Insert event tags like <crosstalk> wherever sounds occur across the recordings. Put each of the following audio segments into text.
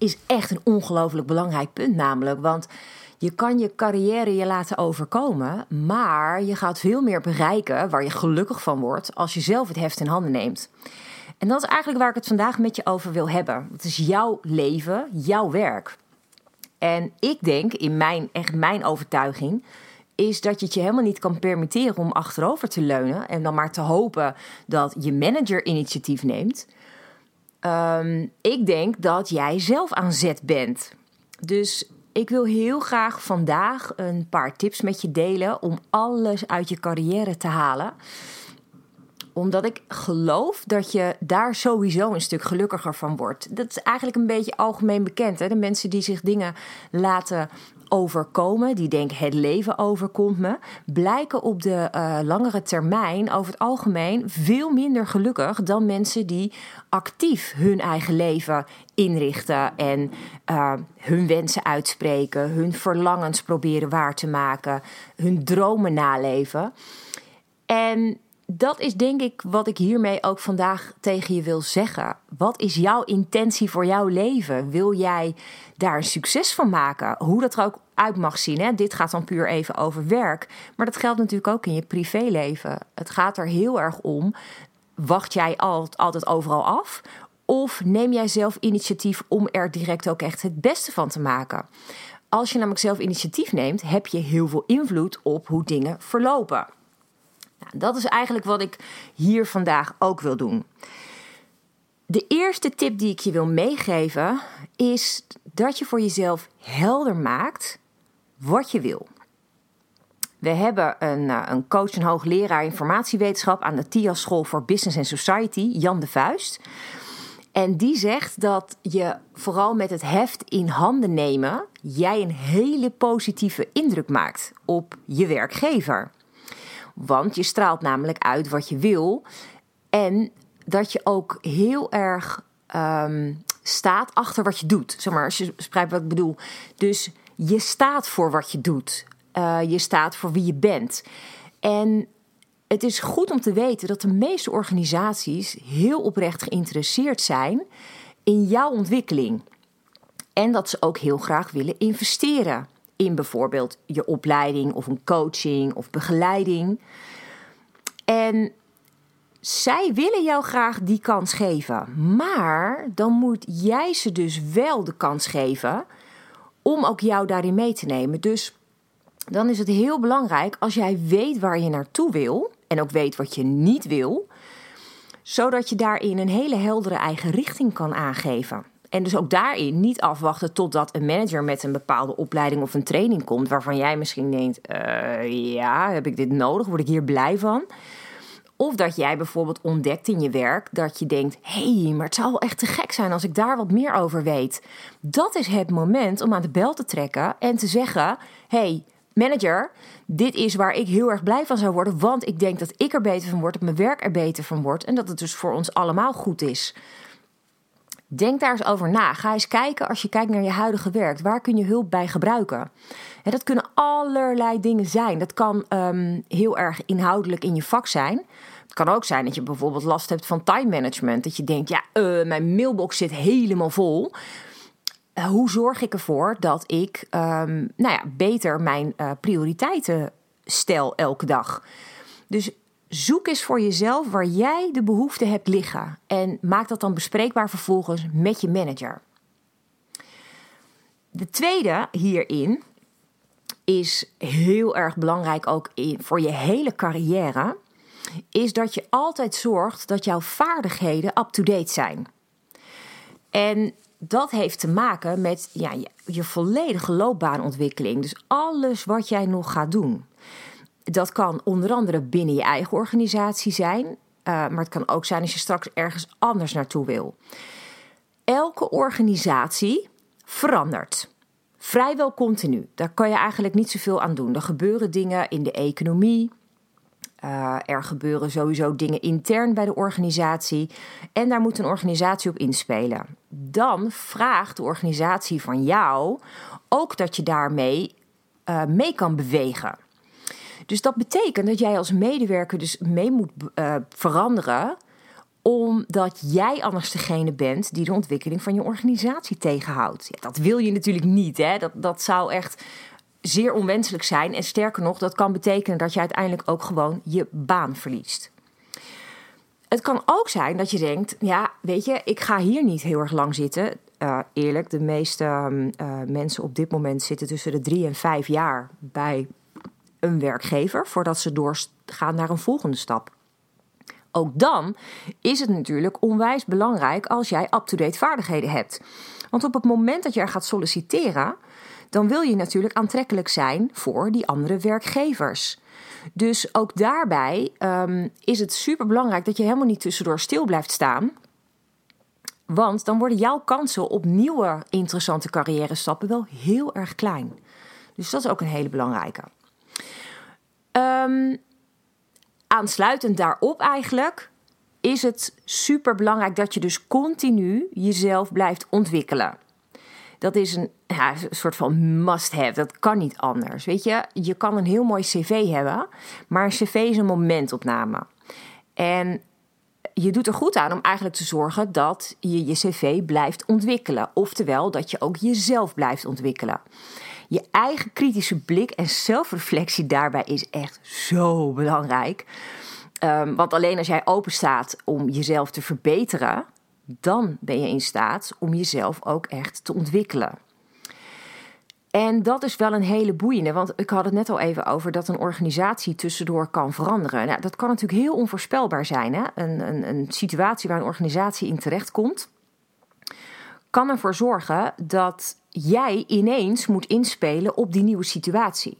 Is echt een ongelooflijk belangrijk punt namelijk, want je kan je carrière je laten overkomen, maar je gaat veel meer bereiken waar je gelukkig van wordt als je zelf het heft in handen neemt. En dat is eigenlijk waar ik het vandaag met je over wil hebben. Het is jouw leven, jouw werk. En ik denk, in mijn, echt mijn overtuiging, is dat je het je helemaal niet kan permitteren om achterover te leunen en dan maar te hopen dat je manager initiatief neemt. Ehm, ik denk dat jij zelf aan zet bent. Dus ik wil heel graag vandaag een paar tips met je delen om alles uit je carrière te halen omdat ik geloof dat je daar sowieso een stuk gelukkiger van wordt. Dat is eigenlijk een beetje algemeen bekend. Hè? De mensen die zich dingen laten overkomen, die denken het leven overkomt me, blijken op de uh, langere termijn over het algemeen veel minder gelukkig dan mensen die actief hun eigen leven inrichten en uh, hun wensen uitspreken, hun verlangens proberen waar te maken, hun dromen naleven. En dat is denk ik wat ik hiermee ook vandaag tegen je wil zeggen. Wat is jouw intentie voor jouw leven? Wil jij daar een succes van maken? Hoe dat er ook uit mag zien. Hè? Dit gaat dan puur even over werk. Maar dat geldt natuurlijk ook in je privéleven. Het gaat er heel erg om. Wacht jij altijd overal af? Of neem jij zelf initiatief om er direct ook echt het beste van te maken? Als je namelijk zelf initiatief neemt, heb je heel veel invloed op hoe dingen verlopen. Nou, dat is eigenlijk wat ik hier vandaag ook wil doen. De eerste tip die ik je wil meegeven is dat je voor jezelf helder maakt wat je wil. We hebben een, eh, een coach en hoogleraar informatiewetenschap aan de TIA School voor Business and Society, Jan de Vuist. En die zegt dat je vooral met het heft in handen nemen, jij een hele positieve indruk maakt op je werkgever. Want je straalt namelijk uit wat je wil. En dat je ook heel erg ehm, staat achter wat je doet. Zeg maar, als je begrijpt wat ik bedoel. Dus je staat voor wat je doet. Uh, je staat voor wie je bent. En het is goed om te weten dat de meeste organisaties heel oprecht geïnteresseerd zijn in jouw ontwikkeling. En dat ze ook heel graag willen investeren in bijvoorbeeld je opleiding of een coaching of begeleiding. En zij willen jou graag die kans geven. Maar dan moet jij ze dus wel de kans geven om ook jou daarin mee te nemen. Dus dan is het heel belangrijk als jij weet waar je naartoe wil en ook weet wat je niet wil, zodat je daarin een hele heldere eigen richting kan aangeven. En dus ook daarin niet afwachten totdat een manager met een bepaalde opleiding of een training komt, waarvan jij misschien denkt: uh, ja, heb ik dit nodig? Word ik hier blij van? Of dat jij bijvoorbeeld ontdekt in je werk dat je denkt: hé, hey, maar het zou wel echt te gek zijn als ik daar wat meer over weet. Dat is het moment om aan de bel te trekken en te zeggen: hey, manager, dit is waar ik heel erg blij van zou worden, want ik denk dat ik er beter van word, dat mijn werk er beter van wordt en dat het dus voor ons allemaal goed is. Denk daar eens over na. Ga eens kijken als je kijkt naar je huidige werk. Waar kun je hulp bij gebruiken? En dat kunnen allerlei dingen zijn. Dat kan um, heel erg inhoudelijk in je vak zijn. Het kan ook zijn dat je bijvoorbeeld last hebt van time management. Dat je denkt, ja, uh, mijn mailbox zit helemaal vol. Uh, hoe zorg ik ervoor dat ik um, nou ja, beter mijn uh, prioriteiten stel elke dag? Dus Zoek eens voor jezelf waar jij de behoefte hebt liggen en maak dat dan bespreekbaar vervolgens met je manager. De tweede hierin is heel erg belangrijk ook voor je hele carrière, is dat je altijd zorgt dat jouw vaardigheden up-to-date zijn. En dat heeft te maken met ja, je volledige loopbaanontwikkeling. Dus alles wat jij nog gaat doen. Dat kan onder andere binnen je eigen organisatie zijn, uh, maar het kan ook zijn als je straks ergens anders naartoe wil. Elke organisatie verandert. Vrijwel continu. Daar kan je eigenlijk niet zoveel aan doen. Er gebeuren dingen in de economie. Uh, er gebeuren sowieso dingen intern bij de organisatie. En daar moet een organisatie op inspelen. Dan vraagt de organisatie van jou ook dat je daarmee uh, mee kan bewegen. Dus dat betekent dat jij als medewerker dus mee moet uh, veranderen omdat jij anders degene bent die de ontwikkeling van je organisatie tegenhoudt. Dat wil je natuurlijk niet. Hè? Dat, dat zou echt zeer onwenselijk zijn. En sterker nog, dat kan betekenen dat je uiteindelijk ook gewoon je baan verliest. Het kan ook zijn dat je denkt: ja, weet je, ik ga hier niet heel erg lang zitten. Uh, eerlijk, de meeste uh, mensen op dit moment zitten tussen de drie en vijf jaar bij een werkgever voordat ze doorgaan naar een volgende stap. Ook dan is het natuurlijk onwijs belangrijk als jij up-to-date vaardigheden hebt. Want op het moment dat je er gaat solliciteren, dan wil je natuurlijk aantrekkelijk zijn voor die andere werkgevers. Dus ook daarbij um, is het super belangrijk dat je helemaal niet tussendoor stil blijft staan. Want dan worden jouw kansen op nieuwe interessante carrière stappen wel heel erg klein. Dus dat is ook een hele belangrijke. Um, aansluitend daarop eigenlijk is het super belangrijk dat je dus continu jezelf blijft ontwikkelen. Dat is een, ja, een soort van must-have. Dat kan niet anders. Weet je, je kan een heel mooi cv hebben, maar een cv is een momentopname. En je doet er goed aan om eigenlijk te zorgen dat je je cv blijft ontwikkelen. Oftewel, dat je ook jezelf blijft ontwikkelen. Je eigen kritische blik en zelfreflectie daarbij is echt zo belangrijk. Um, want alleen als jij open staat om jezelf te verbeteren, dan ben je in staat om jezelf ook echt te ontwikkelen. En dat is wel een hele boeiende, want ik had het net al even over dat een organisatie tussendoor kan veranderen. Nou, dat kan natuurlijk heel onvoorspelbaar zijn. Hè? Een, een, een situatie waar een organisatie in terechtkomt, kan ervoor zorgen dat jij ineens moet inspelen op die nieuwe situatie.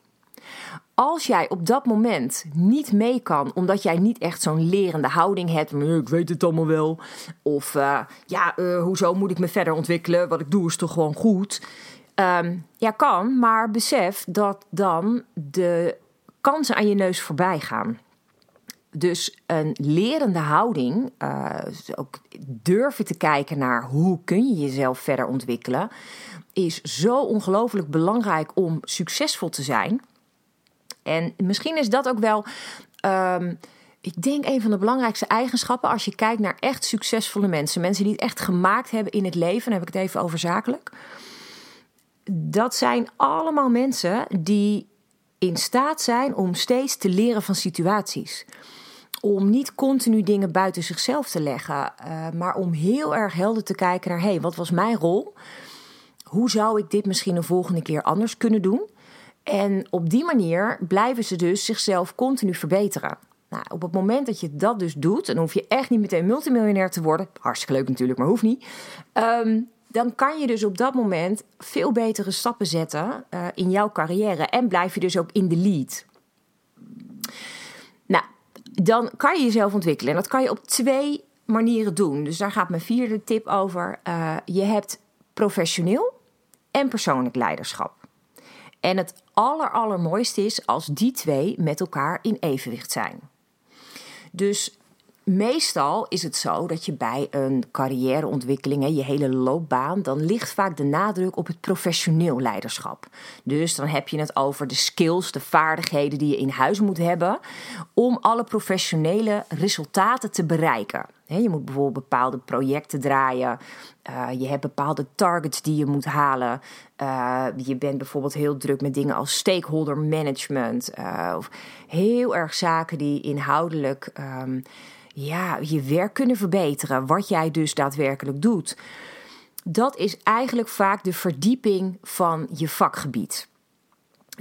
Als jij op dat moment niet mee kan, omdat jij niet echt zo'n lerende houding hebt, ik weet het allemaal wel, of uh, ja, uh, hoezo moet ik me verder ontwikkelen? Wat ik doe is toch gewoon goed. Um, ja, kan, maar besef dat dan de kansen aan je neus voorbij gaan. Dus een lerende houding, uh, ook durven te kijken naar hoe kun je jezelf verder ontwikkelen, is zo ongelooflijk belangrijk om succesvol te zijn. En misschien is dat ook wel. Um, ik denk een van de belangrijkste eigenschappen als je kijkt naar echt succesvolle mensen. Mensen die het echt gemaakt hebben in het leven. Dan heb ik het even over zakelijk. Dat zijn allemaal mensen die in staat zijn om steeds te leren van situaties. Om niet continu dingen buiten zichzelf te leggen, uh, maar om heel erg helder te kijken naar: hé, hey, wat was mijn rol? Hoe zou ik dit misschien een volgende keer anders kunnen doen? En op die manier blijven ze dus zichzelf continu verbeteren. Nou, op het moment dat je dat dus doet, dan hoef je echt niet meteen multimiljonair te worden. Hartstikke leuk natuurlijk, maar hoeft niet. Um, dan kan je dus op dat moment veel betere stappen zetten uh, in jouw carrière. En blijf je dus ook in de lead. Dan kan je jezelf ontwikkelen. En dat kan je op twee manieren doen. Dus daar gaat mijn vierde tip over. Uh, je hebt professioneel en persoonlijk leiderschap. En het aller, allermooiste is als die twee met elkaar in evenwicht zijn. Dus meestal is het zo dat je bij een carrièreontwikkeling, je hele loopbaan, dan ligt vaak de nadruk op het professioneel leiderschap. Dus dan heb je het over de skills, de vaardigheden die je in huis moet hebben om alle professionele resultaten te bereiken. Je moet bijvoorbeeld bepaalde projecten draaien. Uh, je hebt bepaalde targets die je moet halen. Uh, je bent bijvoorbeeld heel druk met dingen als stakeholder management. Uh, of heel erg zaken die inhoudelijk um, ja, je werk kunnen verbeteren. Wat jij dus daadwerkelijk doet. Dat is eigenlijk vaak de verdieping van je vakgebied.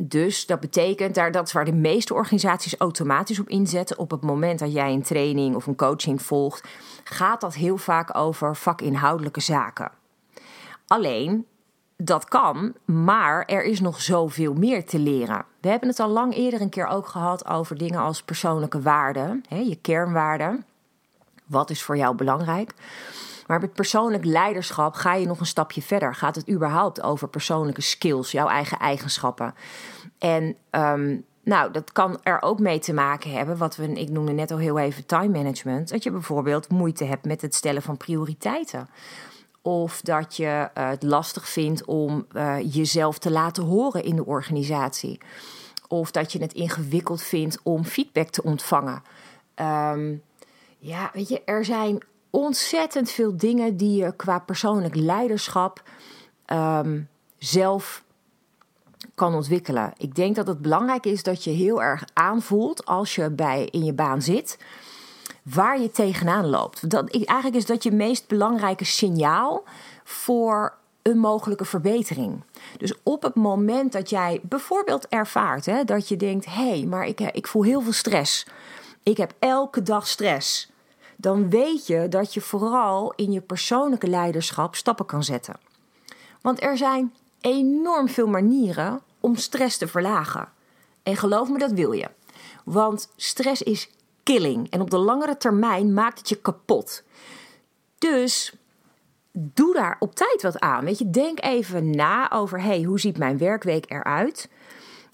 Dus dat betekent, daar, dat is waar de meeste organisaties automatisch op inzetten. Op het moment dat jij een training of een coaching volgt, gaat dat heel vaak over vakinhoudelijke zaken. Alleen, dat kan, maar er is nog zoveel meer te leren. We hebben het al lang eerder een keer ook gehad over dingen als persoonlijke waarden, hè, je kernwaarden. Wat is voor jou belangrijk? Maar met persoonlijk leiderschap ga je nog een stapje verder. Gaat het überhaupt over persoonlijke skills, jouw eigen eigenschappen? En ehm, nou, dat kan er ook mee te maken hebben, wat we, ik noemde net al heel even time management. Dat je bijvoorbeeld moeite hebt met het stellen van prioriteiten. Of dat je uh, het lastig vindt om uh, jezelf te laten horen in de organisatie. Of dat je het ingewikkeld vindt om feedback te ontvangen. Um, ja, weet je, er zijn ontzettend veel dingen die je qua persoonlijk leiderschap um, zelf kan ontwikkelen. Ik denk dat het belangrijk is dat je heel erg aanvoelt als je bij, in je baan zit waar je tegenaan loopt. Dat, eigenlijk is dat je meest belangrijke signaal voor een mogelijke verbetering. Dus op het moment dat jij bijvoorbeeld ervaart hè, dat je denkt: hé, hey, maar ik, ik voel heel veel stress. Ik heb elke dag stress. Dan weet je dat je vooral in je persoonlijke leiderschap stappen kan zetten. Want er zijn enorm veel manieren om stress te verlagen. En geloof me, dat wil je. Want stress is En op de langere termijn maakt het je kapot. Dus doe daar op tijd wat aan. Weet je, denk even na over: hey, hoe ziet mijn werkweek eruit?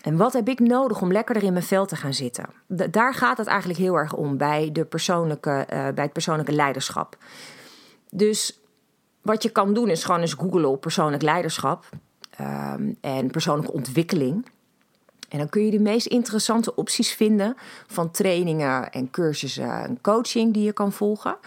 En wat heb ik nodig om lekkerder in mijn vel te gaan zitten? daar gaat het eigenlijk heel erg om bij, de persoonlijke, uh, bij het persoonlijke leiderschap. Dus wat je kan doen is gewoon eens googlen op persoonlijk leiderschap um, en persoonlijke ontwikkeling. En dan kun je de meest interessante opties vinden van trainingen en cursussen en coaching die je kan volgen.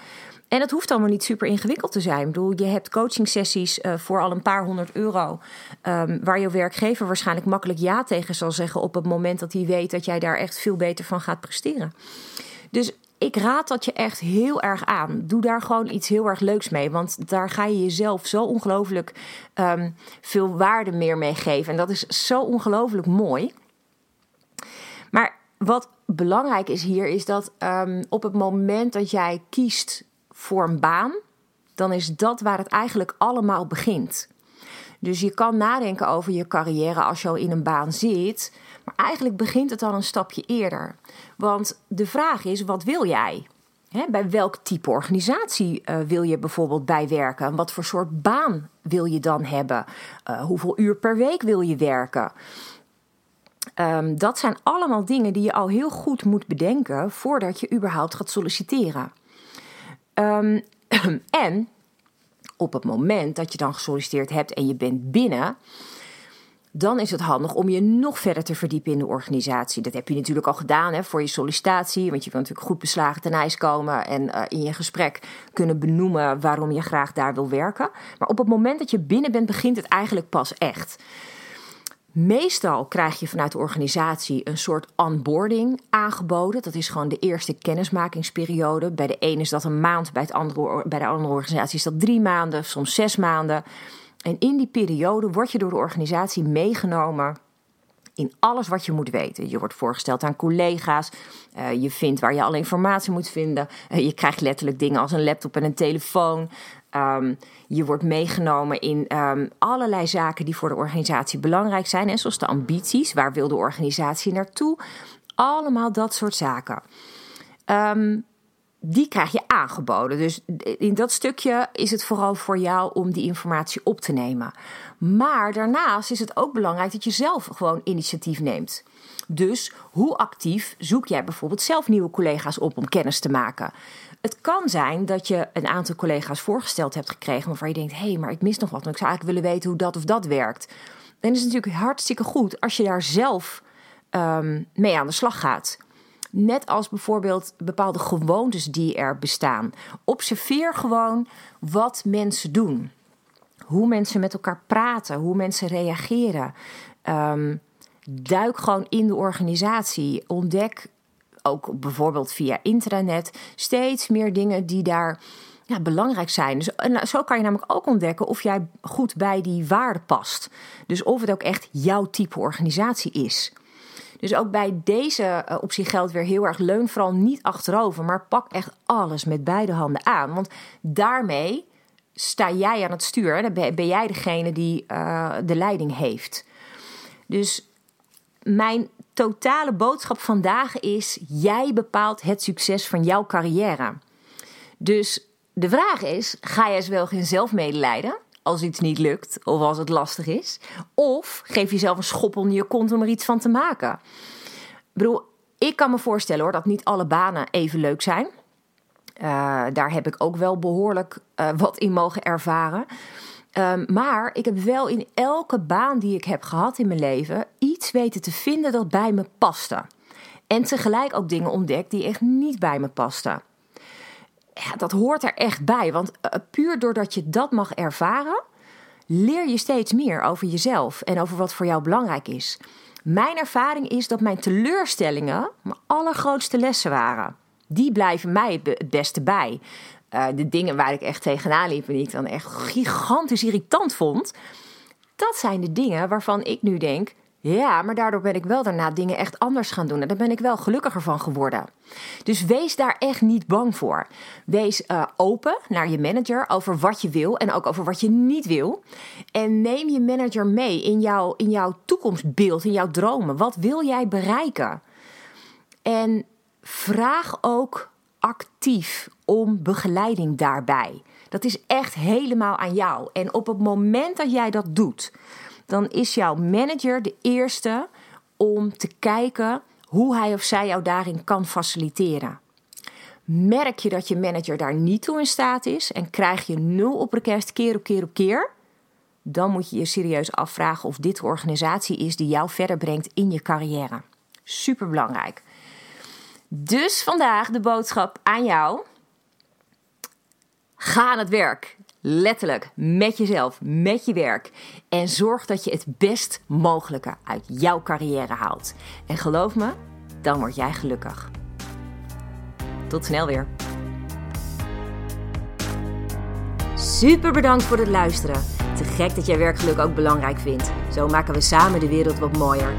En het hoeft allemaal niet super ingewikkeld te zijn. Ik bedoel, je hebt coaching sessies uh, voor al een paar honderd euro. Um, waar je werkgever waarschijnlijk makkelijk ja tegen zal zeggen. op het moment dat hij weet dat jij daar echt veel beter van gaat presteren. Dus ik raad dat je echt heel erg aan. Doe daar gewoon iets heel erg leuks mee. Want daar ga je jezelf zo ongelooflijk um, veel waarde meer mee geven. En dat is zo ongelooflijk mooi. Wat belangrijk is hier, is dat um, op het moment dat jij kiest voor een baan, dan is dat waar het eigenlijk allemaal begint. Dus je kan nadenken over je carrière als je al in een baan zit. Maar eigenlijk begint het al een stapje eerder. Want de vraag is: wat wil jij? bij welk type organisatie uh, wil je bijvoorbeeld bijwerken? Wat voor soort baan wil je dan hebben? Uh, hoeveel uur per week wil je werken? Um, dat zijn allemaal dingen die je al heel goed moet bedenken voordat je überhaupt gaat solliciteren. Um, <clears throat> en op het moment dat je dan gesolliciteerd hebt en je bent binnen, dan is het handig om je nog verder te verdiepen in de organisatie. Dat heb je natuurlijk al gedaan hè, voor je sollicitatie, want je wil natuurlijk goed beslagen ten ijs komen en uh, in je gesprek kunnen benoemen waarom je graag daar wil werken. Maar op het moment dat je binnen bent, begint het eigenlijk pas echt. Meestal krijg je vanuit de organisatie een soort onboarding aangeboden. Dat is gewoon de eerste kennismakingsperiode. Bij de ene is dat een maand, bij, het andere, bij de andere organisatie is dat drie maanden, soms zes maanden. En in die periode word je door de organisatie meegenomen in alles wat je moet weten. Je wordt voorgesteld aan collega's. Uh, je vindt waar je alle informatie moet vinden. Uh, je krijgt letterlijk dingen als een laptop en een telefoon. Um, je wordt meegenomen in um, allerlei zaken die voor de organisatie belangrijk zijn. En zoals de ambities, waar wil de organisatie naartoe? Allemaal dat soort zaken. Um, die krijg je aangeboden. Dus in dat stukje is het vooral voor jou om die informatie op te nemen. Maar daarnaast is het ook belangrijk dat je zelf gewoon initiatief neemt. Dus hoe actief zoek jij bijvoorbeeld zelf nieuwe collega's op om kennis te maken? Het kan zijn dat je een aantal collega's voorgesteld hebt gekregen waarvan je denkt: hé, hey, maar ik mis nog wat. En ik zou eigenlijk willen weten hoe dat of dat werkt. Dan is natuurlijk hartstikke goed als je daar zelf um, mee aan de slag gaat. Net als bijvoorbeeld bepaalde gewoontes die er bestaan. Observeer gewoon wat mensen doen. Hoe mensen met elkaar praten, hoe mensen reageren. Um, duik gewoon in de organisatie. Ontdek ook bijvoorbeeld via intranet steeds meer dingen die daar ja, belangrijk zijn. Dus, en zo kan je namelijk ook ontdekken of jij goed bij die waarde past. Dus of het ook echt jouw type organisatie is. Dus ook bij deze uh, optie geldt weer heel erg leun vooral niet achterover, maar pak echt alles met beide handen aan. Want daarmee sta jij aan het stuur. Dan ben jij degene die uh, de leiding heeft. Dus mijn totale boodschap vandaag is: jij bepaalt het succes van jouw carrière. Dus de vraag is: ga je wel geen zelfmedelijden als iets niet lukt of als het lastig is? Of geef jezelf een schop onder je kont om er iets van te maken? Ik bedoel, ik kan me voorstellen hoor dat niet alle banen even leuk zijn. Uh, daar heb ik ook wel behoorlijk uh, wat in mogen ervaren. Um, maar ik heb wel in elke baan die ik heb gehad in mijn leven iets weten te vinden dat bij me paste. En tegelijk ook dingen ontdekt die echt niet bij me pasten. Ja, dat hoort er echt bij, want uh, puur doordat je dat mag ervaren, leer je steeds meer over jezelf en over wat voor jou belangrijk is. Mijn ervaring is dat mijn teleurstellingen mijn allergrootste lessen waren. Die blijven mij het beste bij. Uh, de dingen waar ik echt tegenaan liep en die ik dan echt gigantisch irritant vond. Dat zijn de dingen waarvan ik nu denk: ja, maar daardoor ben ik wel daarna dingen echt anders gaan doen. En daar ben ik wel gelukkiger van geworden. Dus wees daar echt niet bang voor. Wees uh, open naar je manager over wat je wil en ook over wat je niet wil. En neem je manager mee in, jouw in jouw toekomstbeeld, in jouw dromen. Wat wil jij bereiken? En vraag ook actief om begeleiding daarbij. Dat is echt helemaal aan jou. En op het moment dat jij dat doet dan is jouw manager de eerste om te kijken hoe hij of zij jou daarin kan faciliteren. Merk je dat je manager daar niet toe in staat is en krijg je nul op request keer op keer op keer, dan moet je je serieus afvragen of dit de organisatie is die jou verder brengt in je carrière. Super belangrijk. Dus vandaag de boodschap aan jou. Ga aan het werk. Letterlijk, met jezelf, met je werk. En zorg dat je het best mogelijke uit jouw carrière haalt. En geloof me, dan word jij gelukkig. Tot snel weer. Super bedankt voor het luisteren. Te gek dat jij werkgeluk ook belangrijk vindt. Zo maken we samen de wereld wat mooier.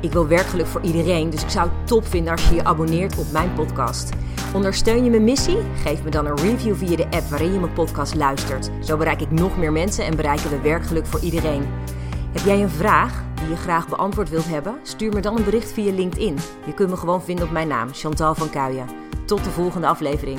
Ik wil werkgeluk voor iedereen, dus ik zou het top vinden als je je abonneert op mijn podcast. Ondersteun je mijn missie? Geef me dan een review via de app waarin je mijn podcast luistert. Zo bereik ik nog meer mensen en bereiken we werkgeluk voor iedereen. Heb jij een vraag die je graag beantwoord wilt hebben? Stuur me dan een bericht via LinkedIn. Je kunt me gewoon vinden op mijn naam, Chantal van Kuijen. Tot de volgende aflevering.